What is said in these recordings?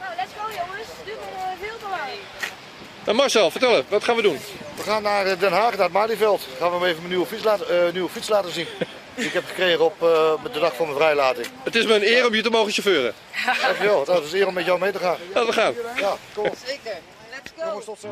Nou, let's go jongens. Het nog eh, veel te. En Marcel, vertel eens, wat gaan we doen? We gaan naar eh, Den Haag, naar het Malieveld. Gaan we hem even mijn nieuwe fiets laten, eh, nieuwe fiets laten zien. Die ik heb gekregen op eh, met de dag van mijn vrijlating. Het is me een eer om je te mogen chauffeuren. Dankjewel. Het is een eer om met jou mee te gaan. Laten we gaan. Ja, kom. Zeker. Let's go. Jongens, tot zo.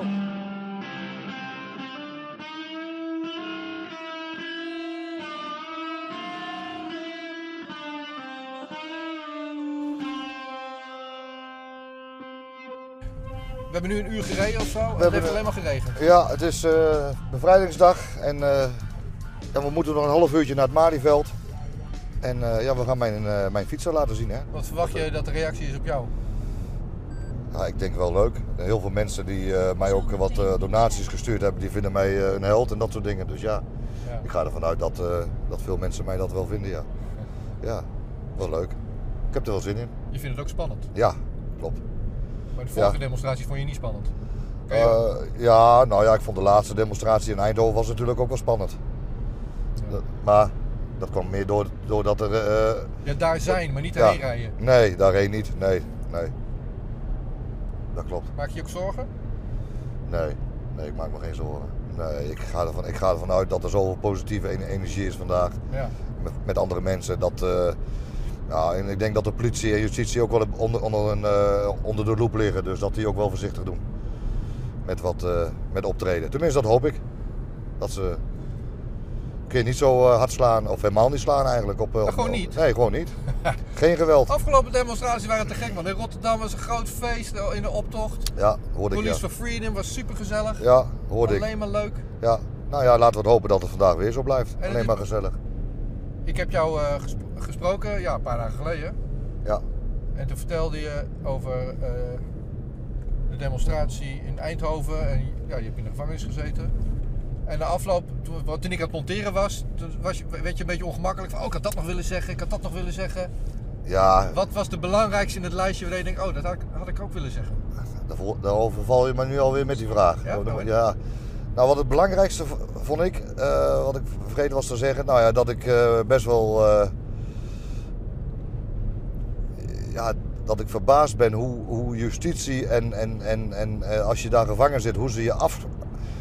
Hebben nu een uur gereden of zo. Het hebben heeft een- alleen maar geregend. Ja, het is eh, bevrijdingsdag en, eh, en we moeten nog een half uurtje naar het Malieveld. En eh, ja, we gaan mijn, eh, mijn fiets zo laten zien. Hè. Wat verwacht je dat de reactie is op jou? Ja, ik denk wel leuk. Heel veel mensen die mij ook wat donaties gestuurd hebben, die vinden mij een held en dat soort dingen. Dus ja, Ja. ik ga ervan uit dat, dat veel mensen mij dat wel vinden, ja. Ja, wel leuk. Ik heb er wel zin in. Je vindt het ook spannend. Ja, klopt. Maar de vorige Ja. demonstraties vond je niet spannend. Je? Eh, ja, nou ja, ik vond de laatste demonstratie in Eindhoven was natuurlijk ook wel spannend. Dat- maar dat kwam meer door, doordat er... eh, ja, daar zijn, maar niet ja. heen rijden. Nee, daarheen niet. Nee, nee. Dat klopt. Maak je je ook zorgen? Nee, nee, ik maak me geen zorgen. Nee, ik ga ervan, ik ga ervan uit dat er zoveel positieve ene- energie is vandaag. Ja. Met, met andere mensen. Dat, eh, ja, en ik denk dat de politie en justitie ook wel onder, onder, een, eh, onder de loep liggen. Dus dat die ook wel voorzichtig doen. Met, wat, eh, met optreden. Tenminste, dat hoop ik. Dat ze een keer niet zo eh, hard slaan. Of helemaal niet slaan eigenlijk. Op, op- gewoon niet? Nee, gewoon niet. Geen geweld. Afgelopen demonstraties waren te gek, man. In Rotterdam was een groot feest in de optocht. Ja, hoorde ik. Police Ja, for Freedom was super gezellig. ja hoorde ik. Alleen maar leuk. Ja. Nou ja, laten we het hopen dat het vandaag weer zo blijft. Alleen maar gezellig. Ik heb jou eh, gesp- gesproken, ja, een paar dagen geleden. Ja. En toen vertelde je over eh, de demonstratie in Eindhoven. En ja, je hebt in de gevangenis gezeten. En de afloop, toen, toen ik aan het monteren was, toen was je, werd je een beetje ongemakkelijk. Van, oh, ik had dat nog willen zeggen, ik had dat nog willen zeggen. Ja, Wat was de belangrijkste in het lijstje waar je denkt, oh, dat had ik, had ik ook willen zeggen? Daarover val je me nu alweer met die vraag. Ja, Oh, nou, ja. Nou, wat het belangrijkste vond ik, eh, wat ik vergeten was te zeggen, nou ja, dat ik eh, best wel, eh, ja, dat ik verbaasd ben hoe, hoe justitie en, en, en, en als je daar gevangen zit, hoe ze je, af,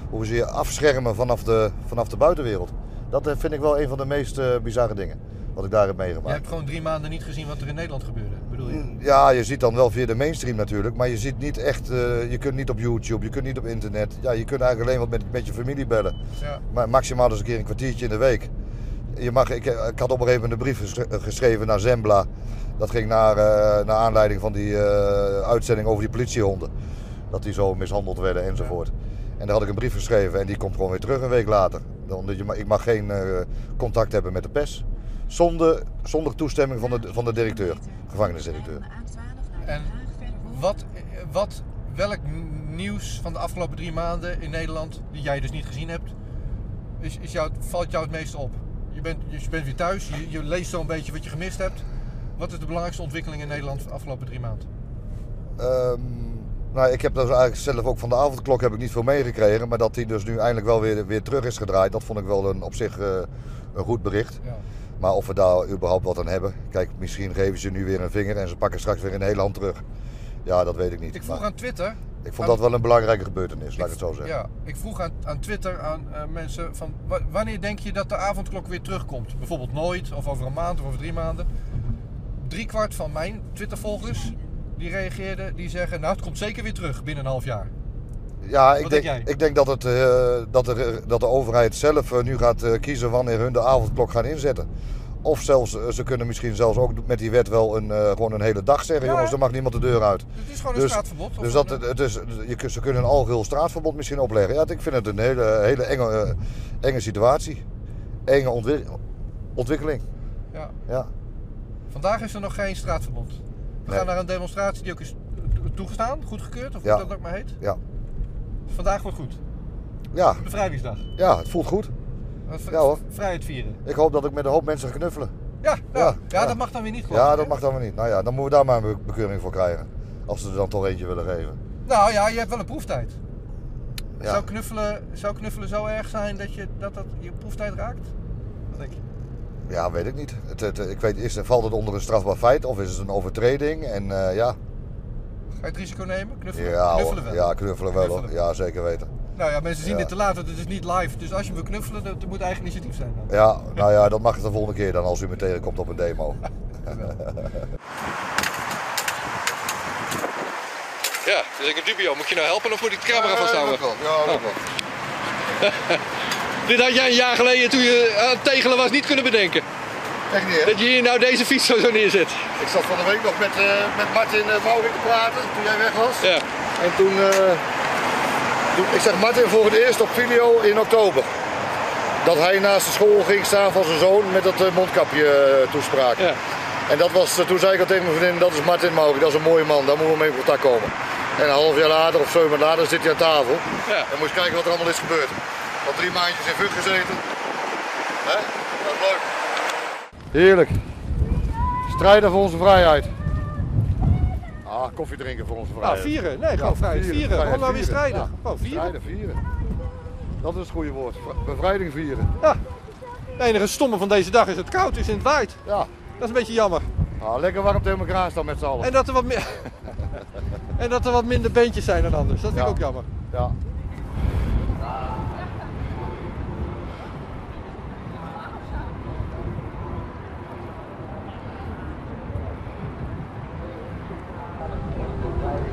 hoe ze je afschermen vanaf de, vanaf de buitenwereld. Dat vind ik wel een van de meest bizarre dingen, wat ik daar heb Je hebt gewoon drie maanden niet gezien wat er in Nederland gebeurde, bedoel je? Ja, je ziet dan wel via de mainstream natuurlijk, maar je ziet niet echt, eh, je kunt niet op YouTube, je kunt niet op internet. Ja, je kunt eigenlijk alleen wat met, met je familie bellen. Ja. Maar maximaal dus een keer een kwartiertje in de week. Je mag, ik, ik had op een gegeven moment een brief geschre- geschreven naar Zembla. Dat ging naar, eh, naar aanleiding van die eh, uitzending over die politiehonden. Dat die zo mishandeld werden enzovoort. En daar had ik een brief geschreven en die komt gewoon weer terug een week later. Omdat je, ik mag geen eh, contact hebben met de pers. Zonder, zonder toestemming van de, van de directeur, gevangenisdirecteur. En wat, wat, welk nieuws van de afgelopen drie maanden in Nederland, die jij dus niet gezien hebt, is, is jou, valt jou het meest op? Je bent, je bent weer thuis, je, je leest zo'n beetje wat je gemist hebt. Wat is de belangrijkste ontwikkeling in Nederland de afgelopen drie maanden? Ehm, nou, ik heb dus eigenlijk zelf ook van de avondklok heb ik niet veel meegekregen. Maar dat die dus nu eindelijk wel weer, weer terug is gedraaid, dat vond ik wel een, op zich eh, een goed bericht. Ja. Maar of we daar überhaupt wat aan hebben. Kijk, misschien geven ze nu weer een vinger en ze pakken straks weer een hele hand terug. Ja, dat weet ik niet. Ik vroeg Maar aan Twitter. ik vond dat wel een belangrijke gebeurtenis, laat ik het zo zeggen. Ja, ik vroeg aan, aan Twitter aan eh, mensen van wa- wanneer denk je dat de avondklok weer terugkomt? Bijvoorbeeld nooit, of over een maand, of over drie maanden. Drie kwart van mijn Twitter-volgers die reageerden, die zeggen, nou het komt zeker weer terug binnen een half jaar. Ja, ik denk, ik denk dat, het, eh, dat, er, dat de overheid zelf eh, nu gaat eh, kiezen wanneer hun de avondklok gaan inzetten. Of zelfs, ze kunnen misschien zelfs ook met die wet wel een, gewoon een hele dag zeggen. Ja. Jongens, er mag niemand de deur uit. Het is gewoon een Dus- straatverbod. Dus dat, het is, je, ze kunnen een algeheel straatverbod misschien opleggen. Ja, ik vind het een hele, hele enge, enge situatie. Enge ontwi- ontwikkeling. ja. Ja. Vandaag is er nog geen straatverbod. We Nee. gaan naar een demonstratie die ook is toegestaan, goedgekeurd, of Ja. hoe dat ook maar heet. Ja. Vandaag wordt goed. Ja, Bevrijdingsdag. ja, het voelt goed. V- Ja, hoor. Vrijheid vieren. Ik hoop dat ik met een hoop mensen ga knuffelen. Ja, ja, Ja, ja, dat mag dan weer niet. Ja, dat hè? mag dan maar niet. Nou ja, dan moeten we daar maar een be- bekeuring voor krijgen. Als ze er dan toch eentje willen geven. Nou ja, je hebt wel een proeftijd. Ja. Zou, knuffelen, zou knuffelen zo erg zijn dat, je, dat dat je proeftijd raakt? Wat denk je? Ja, weet ik niet. Het, het, ik weet, is, valt het onder een strafbaar feit of is het een overtreding? En eh, ja, Ga je het risico nemen? Knuffelen? ja. Knuffelen wel. ja, knuffelen wel hoor. Ja, zeker weten. Nou ja, mensen zien Ja. dit te laat, want het is niet live. Dus als je wil knuffelen, dat moet eigen initiatief zijn dan. Ja, nou ja, dat mag het de volgende keer dan als u me tegenkomt op een demo. Ja, dus ik een dubio. Moet je nou helpen of moet ik de camera vasthouden? Ja, dat wel. Dit had jij een jaar geleden toen je aan het tegelen was niet kunnen bedenken. Echt niet, hè? Dat je hier nou deze fiets zo, zo neerzet. Ik zat van de week nog met, eh, met Martin uh, Maurik te praten toen jij weg was. Ja. En toen, eh, toen, ik zeg Martin voor het eerst op video in oktober. Dat hij naast de school ging staan van zijn zoon met dat eh, mondkapje eh, toespraak. Ja. En dat was, eh, toen zei ik al tegen mijn vriendin, dat is Martin Maurik, dat is een mooie man, daar moeten we mee in contact komen. En een half jaar later of zeven maanden later zit hij aan tafel. Ja. En moet je kijken wat er allemaal is gebeurd. Al drie maandjes in VUT gezeten. Hè? Dat is leuk. Heerlijk. Strijden voor onze vrijheid. Ah, koffie drinken voor onze Nou, vrijheid. vieren. Nee, Ja, gewoon vrij. Vieren. vrijheid Gewoon maar weer vieren. strijden. Ja. Gewoon vieren. Strijden, vieren. Dat is het goede woord. Vri- Bevrijding vieren. Ja. Het enige stomme van deze dag is het koud is en het waait. Ja. Dat is een beetje jammer. Ah, lekker warm tegen elkaar aan staan met z'n allen. En dat er wat meer... en dat er wat minder beentjes zijn dan anders. Dat vind ik Ja. ook jammer. Ja.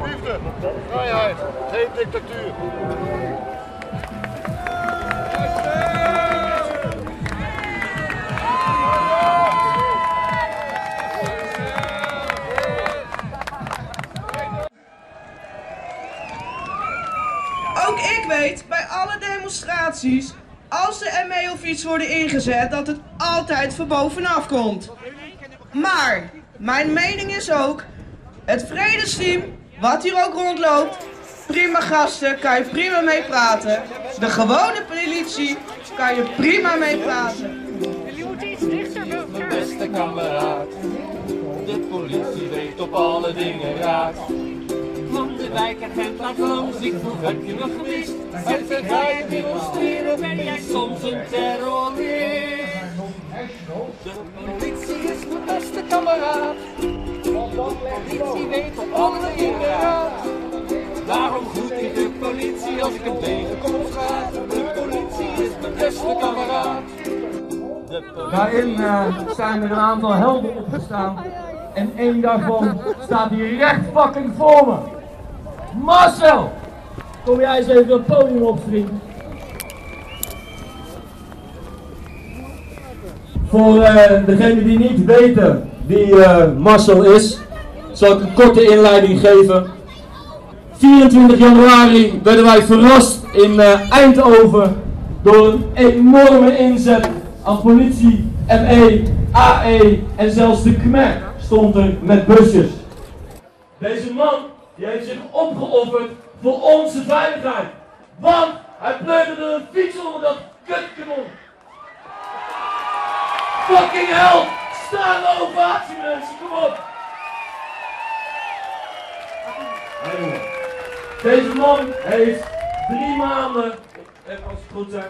Liefde, vrijheid, geen dictatuur. Ook ik weet bij alle demonstraties, als de ME of iets worden ingezet, dat het altijd van bovenaf komt. Maar mijn mening is ook, het vredesteam, wat hier ook rondloopt, prima gasten, kan je prima mee praten. De gewone politie kan je prima mee praten. Iets dichter Mijn bij beste kameraad, de politie weet op alle dingen raad. Van de wijkagent naar Vlaams, ik vroeg heb je me gemist? Als ik ga je demonstreren, ben jij soms een terrorist. De politie is mijn beste kameraad, de politie weet op alle dingen raad. Daarom groet ik de politie als ik hem tegenkom op. De politie is mijn beste kameraad. Daarin eh, zijn er een aantal helden opgestaan. En één daarvan staat hier recht voor me. Marcel! Kom jij eens even het podium op, vriend. Voor eh degenen die niet weten wie eh, Marcel is, zal ik een korte inleiding geven. 24 januari werden wij verrast in eh, Eindhoven door een enorme inzet aan politie, ME, AE en zelfs de KMER stond er met busjes. Deze man die heeft zich opgeofferd voor onze veiligheid. Want hij pleurde een fiets onder dat kutkanon. Fucking hell! Staande ovatie mensen, kom op! Deze man heeft drie maanden, even als ik goed zeg,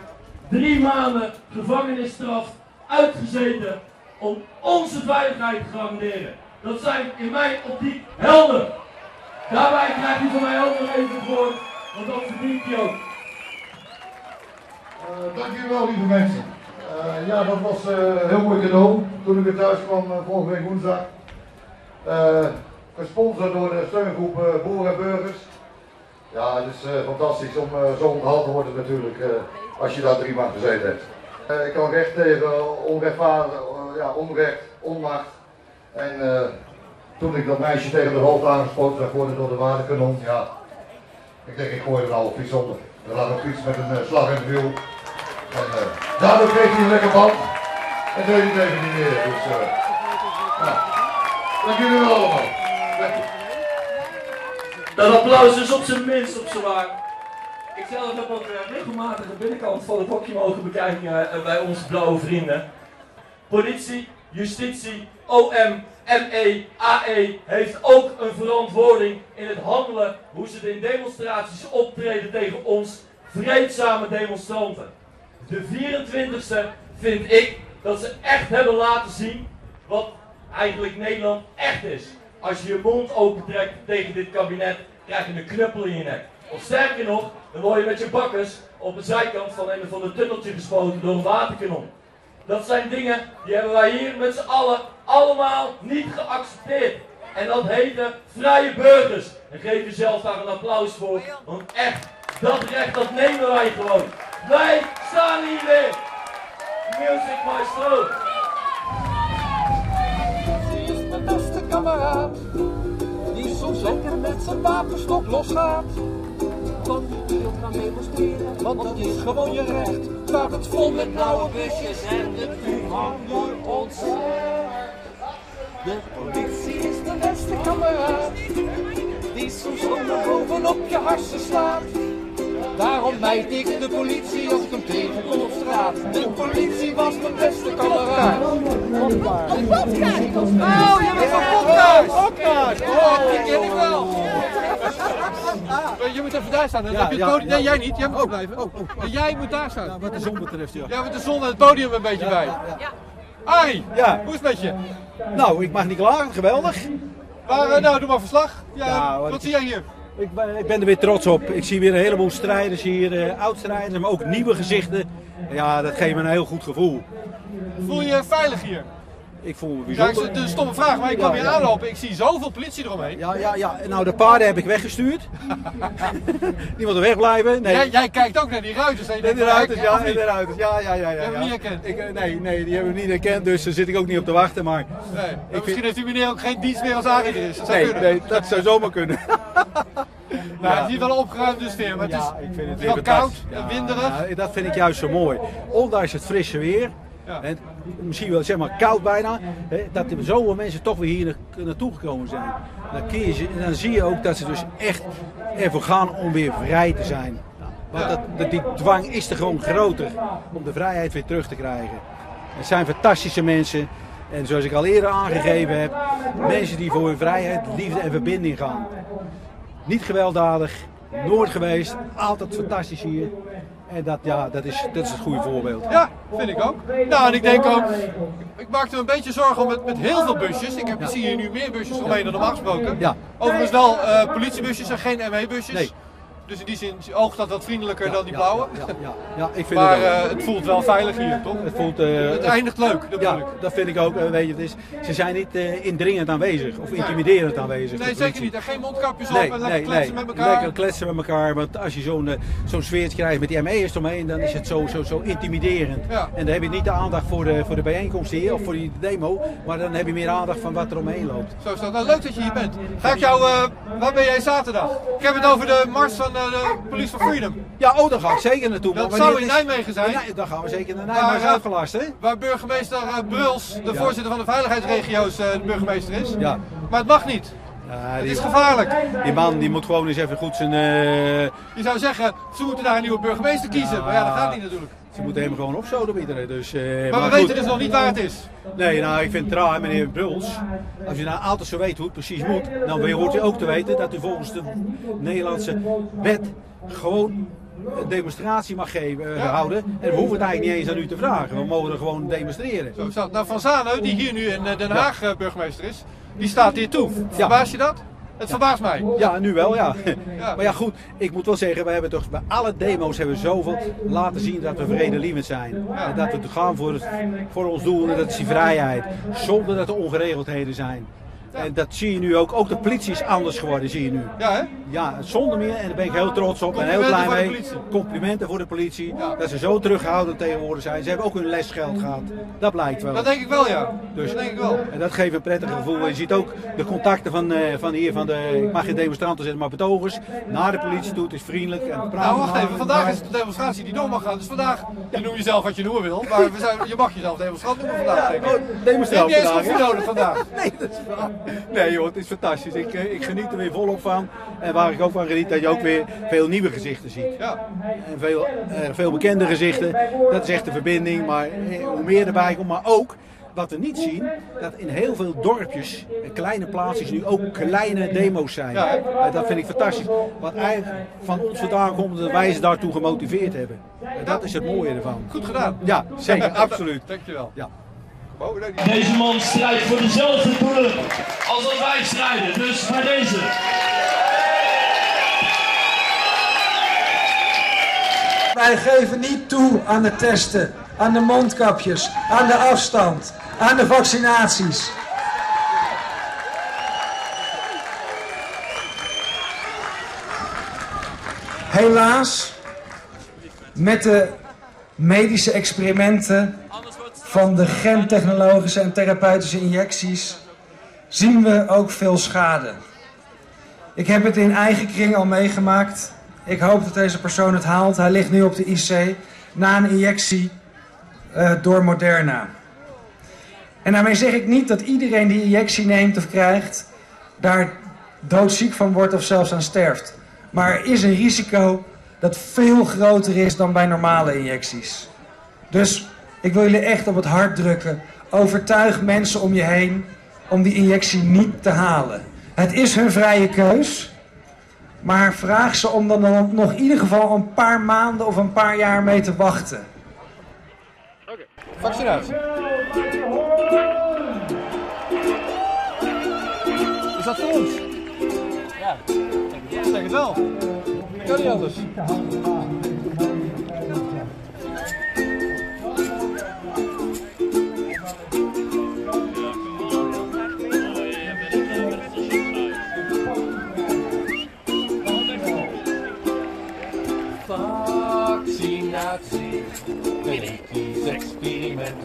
drie maanden gevangenisstraf uitgezeten om onze veiligheid te garanderen. Dat zijn in mijn optiek helden. Daarbij krijgt u van mij ook nog even voor, want dat verdient hij ook. Uh, dankjewel lieve mensen. Eh, ja, dat was eh, een heel mooi cadeau toen ik weer thuis kwam eh, vorige week woensdag. Eh, gesponsord door de steungroep eh, Boeren en Burgers. Ja, het is eh, fantastisch om eh, zo onthaald te worden natuurlijk eh, als je daar drie maanden gezeten hebt. Ik kan recht tegen onrechtvaardig, ja, onrecht, onmacht. En toen ik dat meisje tegen de hoofd aangespoten zag worden door de waterkanon, ja, ik denk ik gooi er nou op fiets onder. Er lag een fiets met een slag in het wiel. En eh, daardoor kreeg hij een lekker band. En deed hij tegen niet meer. Dus, nou, dank jullie wel allemaal. Dank. Dat applaus is op zijn minst op z'n waar. Ik zelf heb ook eh, regelmatig de binnenkant van het hokje mogen bekijken eh, bij onze blauwe vrienden. Politie, justitie, OM, ME, AE heeft ook een verantwoording in het handelen hoe ze in demonstraties optreden tegen ons vreedzame demonstranten. De 24e vind ik dat ze echt hebben laten zien wat eigenlijk Nederland echt is. Als je je mond opentrekt tegen dit kabinet, krijg je een knuppel in je nek. Of sterker nog, dan word je met je bakkers op de zijkant van een van de tunneltje gespoten door een waterkanon. Dat zijn dingen die hebben wij hier met z'n allen allemaal niet geaccepteerd. En dat heten vrije burgers. En geef jezelf daar een applaus voor. Want echt, dat recht dat nemen wij gewoon. Wij staan hier weer. Music Maestro. Kameraad. Die soms lekker met zijn wapenstok losgaat. Want die wil gaan demonstreren. Want dat is gewoon je recht. Staat het vol met blauwe busjes en de vuurman door ons. De politie is de beste kameraad. Die soms zomaar bovenop je harsen slaat. Daarom mijd ik de politie als ik hem tegenkom op straat. De politie was mijn beste kameraad. Een podcast! Oh, je bent van podcast! Podcast! Oh, die ken ik wel. Je moet even daar staan. Dan Ja, heb je het ja, podium- ja. Nee, jij niet. Jij moet blijven. En jij moet daar staan. Wat de zon betreft, ja. Ja, met de zon en het podium een beetje bij. Ai, Ja. hoe is het met je? Nou, ik mag niet klagen, geweldig. Maar, eh, nou, doe maar verslag. Ja, Ja, wat zie jij hier? Ik ben, ik ben er weer trots op. Ik zie weer een heleboel strijders hier, eh oud-strijders, maar ook nieuwe gezichten. Ja, dat geeft me een heel goed gevoel. Voel je je veilig hier? Ik voel me Ja, bijzonder. het is een stomme vraag, maar ik kwam Ja, hier ja. aanlopen. Ik zie zoveel politie eromheen. Ja, ja, ja. Nou, de paarden heb ik weggestuurd. Die moeten wegblijven. Nee. Jij, jij kijkt ook naar die ruiters. En de ruiters, ja, en de ruiters. Ja, ja, ja. ja, Die hebben ja. we niet herkend. Ik, eh, nee, nee, die hebben we niet herkend, dus daar zit ik ook niet op te wachten. Maar Nee, ik misschien vind- heeft die meneer ook geen dienst meer als zou nee, nee, dat zou zomaar kunnen. Nou, het is hier wel een opgeruimde sfeer, maar het is, ik vind het wel weer koud en winderig. ja, dat vind ik juist zo mooi. Ondanks het frisse weer. Ja. En misschien wel zeg maar koud bijna. Hè, dat er zoveel mensen toch weer hier na- naartoe gekomen zijn. Dan, je, dan zie je ook dat ze dus echt ervoor gaan om weer vrij te zijn. Want dat, dat, die dwang is er gewoon groter om de vrijheid weer terug te krijgen. Het zijn fantastische mensen. En zoals ik al eerder aangegeven heb, mensen die voor hun vrijheid, liefde en verbinding gaan. Niet gewelddadig, nooit geweest, altijd fantastisch hier. En dat, ja, dat, is, dat is het goede voorbeeld. Ja, vind ik ook. Nou, en ik denk ook, ik maakte me een beetje zorgen om met, met heel veel busjes. Ik heb, Ja. zie hier nu meer busjes omheen dan normaal gesproken. Ja. Overigens wel eh, politiebusjes en geen ME-busjes. Nee. Dus in die zin oogt dat wat vriendelijker dan die blauwe. Ja, ja, ja, ik vind Maar het eh, het voelt wel veilig hier, toch? het voelt, eh, Het eindigt leuk, dat ja, dat vind ik ook. eh, weet je, het is, ze zijn niet indringend aanwezig of intimiderend aanwezig. Nee, zeker niet. En geen mondkapjes op en lekker nee, kletsen met elkaar. Lekker kletsen met elkaar. Want als je zo'n zo'n sfeertje krijgt met die ME'ers eromheen, dan is het zo, zo, zo intimiderend. En dan heb je niet de aandacht voor de, voor de bijeenkomst hier of voor die demo, maar dan heb je meer aandacht van wat er omheen loopt. Zo is dat. Nou, leuk dat je hier bent. Ga ik jou, waar ben jij zaterdag? Ik heb het over de mars van eh, de Police for Freedom. Ja, oh, daar ga ik zeker naartoe. Dat zou in is- Nijmegen zijn. Nee, dan gaan we zeker naar Nijmegen. Maar eh, is afgelast, hè? Waar burgemeester eh, Bruls, de Ja. voorzitter van de veiligheidsregio's, de burgemeester is. Ja. Maar het mag niet. Ja, Het is gevaarlijk. die man die moet gewoon eens even goed zijn... eh, Je zou zeggen, ze moeten daar een nieuwe burgemeester kiezen. Maar ja, dat gaat niet natuurlijk. Ze moeten hem gewoon opsodemieteren. Dus, eh, Maar we goed. weten dus nog niet waar het is. Nee, nou, ik vind het raar, meneer Bruls. Als u nou altijd zo weet hoe het precies moet, dan hoort u ook te weten dat u volgens de Nederlandse wet gewoon een demonstratie mag geven, eh, houden. En we hoeven het eigenlijk niet eens aan u te vragen. We mogen er gewoon demonstreren. Zo is dat. Nou, Van Zanen, die hier nu in eh, Den Haag burgemeester is, die staat hier toe. Verbaas je dat? Het verbaast mij. Ja, nu wel, ja. Ja. Maar ja, goed, ik moet wel zeggen, we hebben toch bij alle demo's hebben we zoveel laten zien dat we vredelievend zijn. En dat we gaan voor, het- voor ons doel en dat is die vrijheid. Zonder dat er ongeregeldheden zijn. En dat zie je nu ook. Ook de politie is anders geworden, zie je nu. Ja, hè? Ja, zonder meer. En daar ben ik heel trots op en heel blij mee. Complimenten voor de politie. Ja. Dat ze zo terughoudend tegenwoordig zijn. Ze hebben ook hun lesgeld gehad. Dat blijkt wel. Dat denk ik wel, ja. Dus- Dat denk ik wel. En dat geeft een prettig gevoel. Je ziet ook de contacten van, eh, van hier, van de, ik mag geen demonstranten zeggen, maar betogers, naar de politie toe. Het is vriendelijk en praten. Nou, wacht even. Vandaag is de demonstratie die door mag gaan. Dus vandaag, je noem jezelf wat je noemen wil. Maar we zijn, je mag jezelf demonstrant noemen vandaag, denk ik. Oh, demonstrant eens nodig vandaag. Nee, dat is waar. Nee joh, het is fantastisch. Ik, eh, ik geniet er weer volop van. En waar ik ook van geniet, dat je ook weer veel nieuwe gezichten ziet. Ja. En veel, eh, veel bekende gezichten. Dat is echt de verbinding. Maar eh, hoe meer erbij komt, maar ook wat we niet zien, dat in heel veel dorpjes en kleine plaatsjes nu ook kleine demo's zijn. Ja. Dat vind ik fantastisch. Wat eigenlijk van ons vandaan komt, dat wij ze daartoe gemotiveerd hebben. En dat is het mooie ervan. Goed gedaan. Ja, zeker, absoluut. Dankjewel. Ja. Oh, Deze man strijdt voor dezelfde doelen als dat wij strijden. Dus bij deze. Wij geven niet toe aan de testen, aan de mondkapjes, aan de afstand, aan de vaccinaties. Helaas, met de medische experimenten van de gentechnologische en therapeutische injecties zien we ook veel schade. Ik heb het in eigen kring al meegemaakt. Ik hoop dat deze persoon het haalt. Hij ligt nu op de IC na een injectie eh, door Moderna. En daarmee zeg ik niet dat iedereen die injectie neemt of krijgt, daar doodziek van wordt of zelfs aan sterft. Maar er is een risico dat veel groter is dan bij normale injecties. Dus ik wil jullie echt op het hart drukken. Overtuig mensen om je heen om die injectie niet te halen. Het is hun vrije keus. Maar vraag ze om dan nog in ieder geval een paar maanden of een paar jaar mee te wachten. Vaccinatie. Is dat voor ons? Ja, zeg het wel. Kan niet anders. Vaccinatie, genetisch experiment.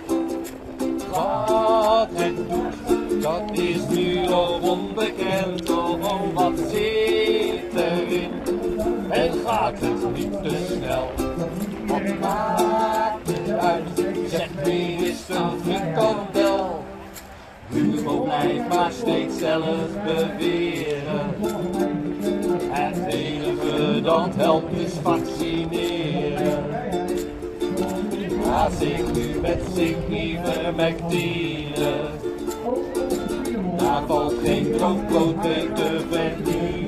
Wat het doet, dat is nu nog onbekend. Oh, wat zit erin? En gaat het niet te snel? Wat maakt het uit? Zegt minister Frikandel. Hugo blijft maar steeds zelf beweren. Het enige dat helpt is vaccineren. Als ik nu met ivermectine, daar valt geen broodbrood mee te verdienen.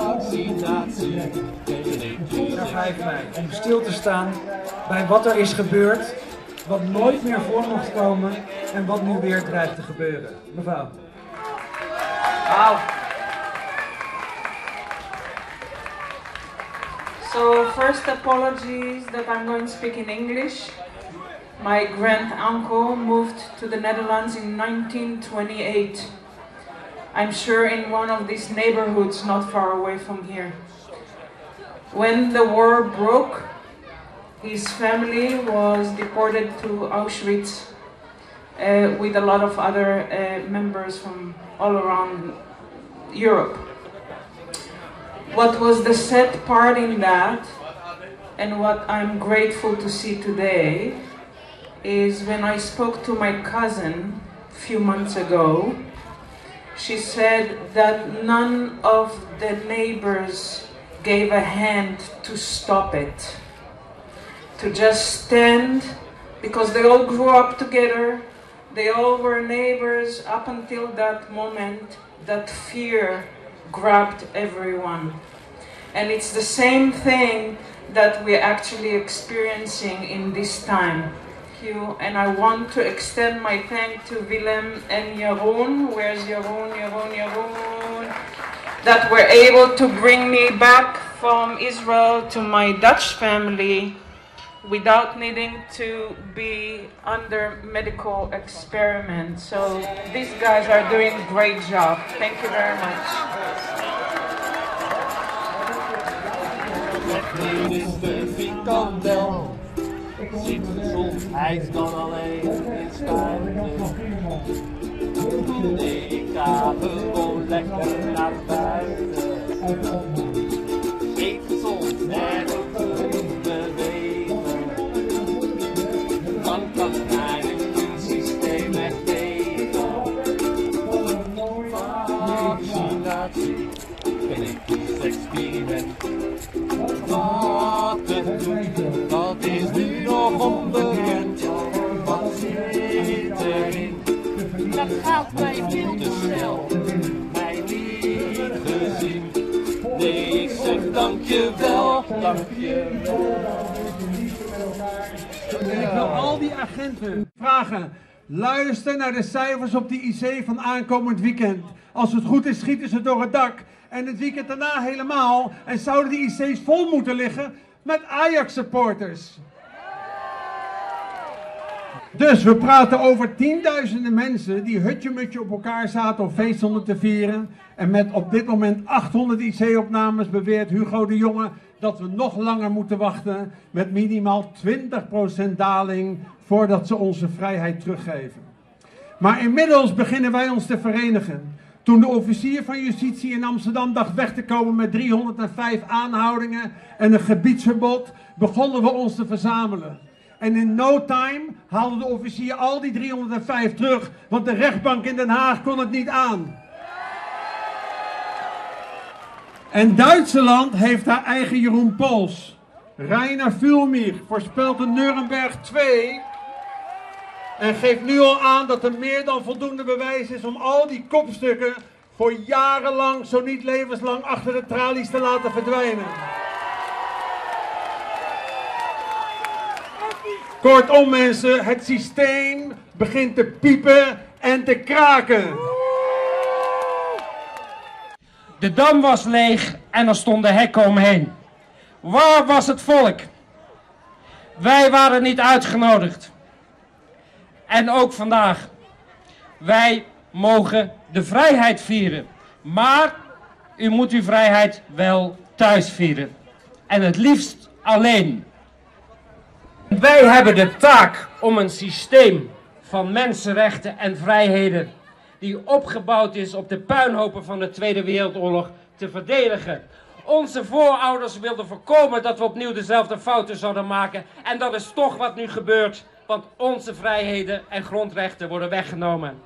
Vaccinatie, Daar mei. Om stil te staan bij wat er is gebeurd, wat nooit meer voor mocht komen en wat nu weer dreigt te gebeuren. Mevrouw. So first apologies that I'm going to speak in English. My grand uncle moved to the Netherlands in 1928. I'm sure in one of these neighborhoods not far away from here. When the war broke, his family was deported to Auschwitz uh, with a lot of other uh, members from all around Europe. What was the sad part in that, and what I'm grateful to see today, is when I spoke to my cousin a few months ago, she said that none of the neighbors gave a hand to stop it. To just stand, because they all grew up together, they all were neighbors up until that moment that fear grabbed everyone. And it's the same thing that we're actually experiencing in this time. You. And I want to extend my thank to Willem and Jeroen. Where's Jeroen, Jeroen, Jeroen? That were able to bring me back from Israel to my Dutch family without needing to be under medical experiment. So these guys are doing great job. Thank you very much. Minister Frikandel zit gezondheid dan alleen in schuilen. Nee, ik ga gewoon lekker naar buiten. dat is nu nog onbekend. Wat zit erin? Dat gaat mij veel te snel, mij niet gezien. Nee, ik zeg dankjewel, dankjewel. En ik wil al die agenten vragen. Luister naar de cijfers op die IC van aankomend weekend. Als het goed is, schieten ze door het dak. En het weekend daarna helemaal. En zouden die IC's vol moeten liggen, met Ajax-supporters. Dus we praten over tienduizenden mensen die hutje-mutje op elkaar zaten om feest stonden te vieren. En met op dit moment 800 IC-opnames beweert Hugo de Jonge dat we nog langer moeten wachten met minimaal 20% daling voordat ze onze vrijheid teruggeven. Maar inmiddels beginnen wij ons te verenigen. Toen de officier van justitie in Amsterdam dacht weg te komen met 305 aanhoudingen en een gebiedsverbod, begonnen we ons te verzamelen. En in no time haalde de officier al die 305 terug, want de rechtbank in Den Haag kon het niet aan. En Duitsland heeft haar eigen Jeroen Pols. Rainer Vulmich voorspelt een Nuremberg 2. En geeft nu al aan dat er meer dan voldoende bewijs is om al die kopstukken voor jarenlang, zo niet levenslang, achter de tralies te laten verdwijnen. Kortom mensen, het systeem begint te piepen en te kraken. De dam was leeg en er stonden hekken omheen. Waar was het volk? Wij waren niet uitgenodigd. En ook vandaag. Wij mogen de vrijheid vieren. Maar u moet uw vrijheid wel thuis vieren. En het liefst alleen. Wij hebben de taak om een systeem van mensenrechten en vrijheden die opgebouwd is op de puinhopen van de Tweede Wereldoorlog te verdedigen. Onze voorouders wilden voorkomen dat we opnieuw dezelfde fouten zouden maken. En dat is toch wat nu gebeurt, want onze vrijheden en grondrechten worden weggenomen.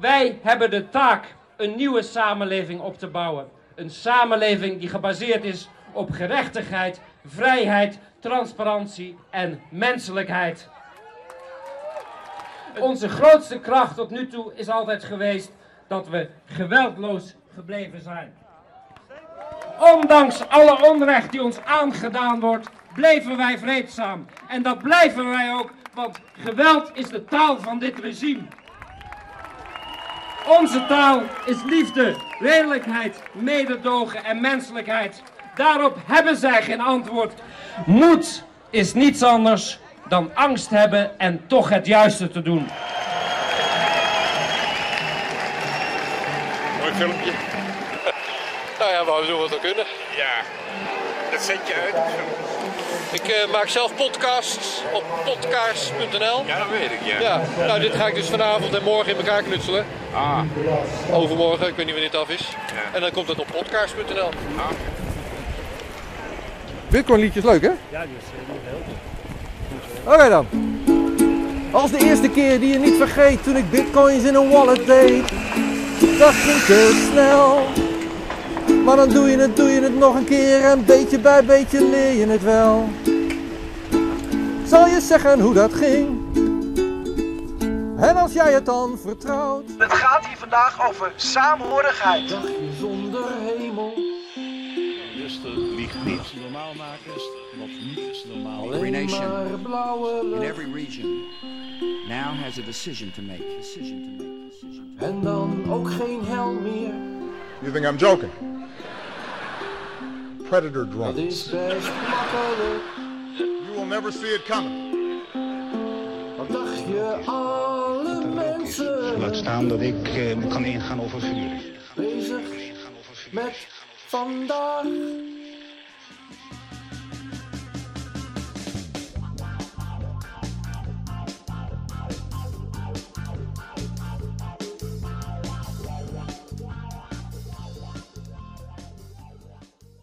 Wij hebben de taak een nieuwe samenleving op te bouwen. Een samenleving die gebaseerd is op gerechtigheid, vrijheid, transparantie en menselijkheid. Onze grootste kracht tot nu toe is altijd geweest dat we geweldloos gebleven zijn. Ondanks alle onrecht die ons aangedaan wordt, bleven wij vreedzaam. En dat blijven wij ook, want geweld is de taal van dit regime. Onze taal is liefde, redelijkheid, mededogen en menselijkheid. Daarop hebben zij geen antwoord. Moed is niets anders dan angst hebben en toch het juiste te doen. Mooi filmpje. nou ja, we doen wat we kunnen. Ja, dat zet je uit. Ik eh, maak zelf podcasts op podcast.nl. Ja, dat weet ik, ja. ja. Nou, dit ga ik dus vanavond en morgen in elkaar knutselen. Ah. Overmorgen, ik weet niet wanneer dit af is. Ja. En dan komt het op podcast.nl. Ah. Bitcoin liedjes leuk, hè? Ja, die is heel Oké dan. Als de eerste keer die je niet vergeet toen ik bitcoins in een wallet deed. Dat ging te snel. Maar dan doe je het, doe je het nog een keer en beetje bij beetje leer je het wel. Zal je zeggen hoe dat ging? En als jij het dan vertrouwt. Het gaat hier vandaag over saamhorigheid. Dagje zonder hemel. Rustig, lieg niet. Normaal maken is wat niet is normaal. Every nation in every region now has a decision to make. Decision to make. Decision to make. En dan ook geen hel meer. You think I'm joking? Predator drones. You will never see it coming. Wat dacht je alle mensen? Laat staan dat ik eh, kan ingaan over vuur. Bezig met vandaag.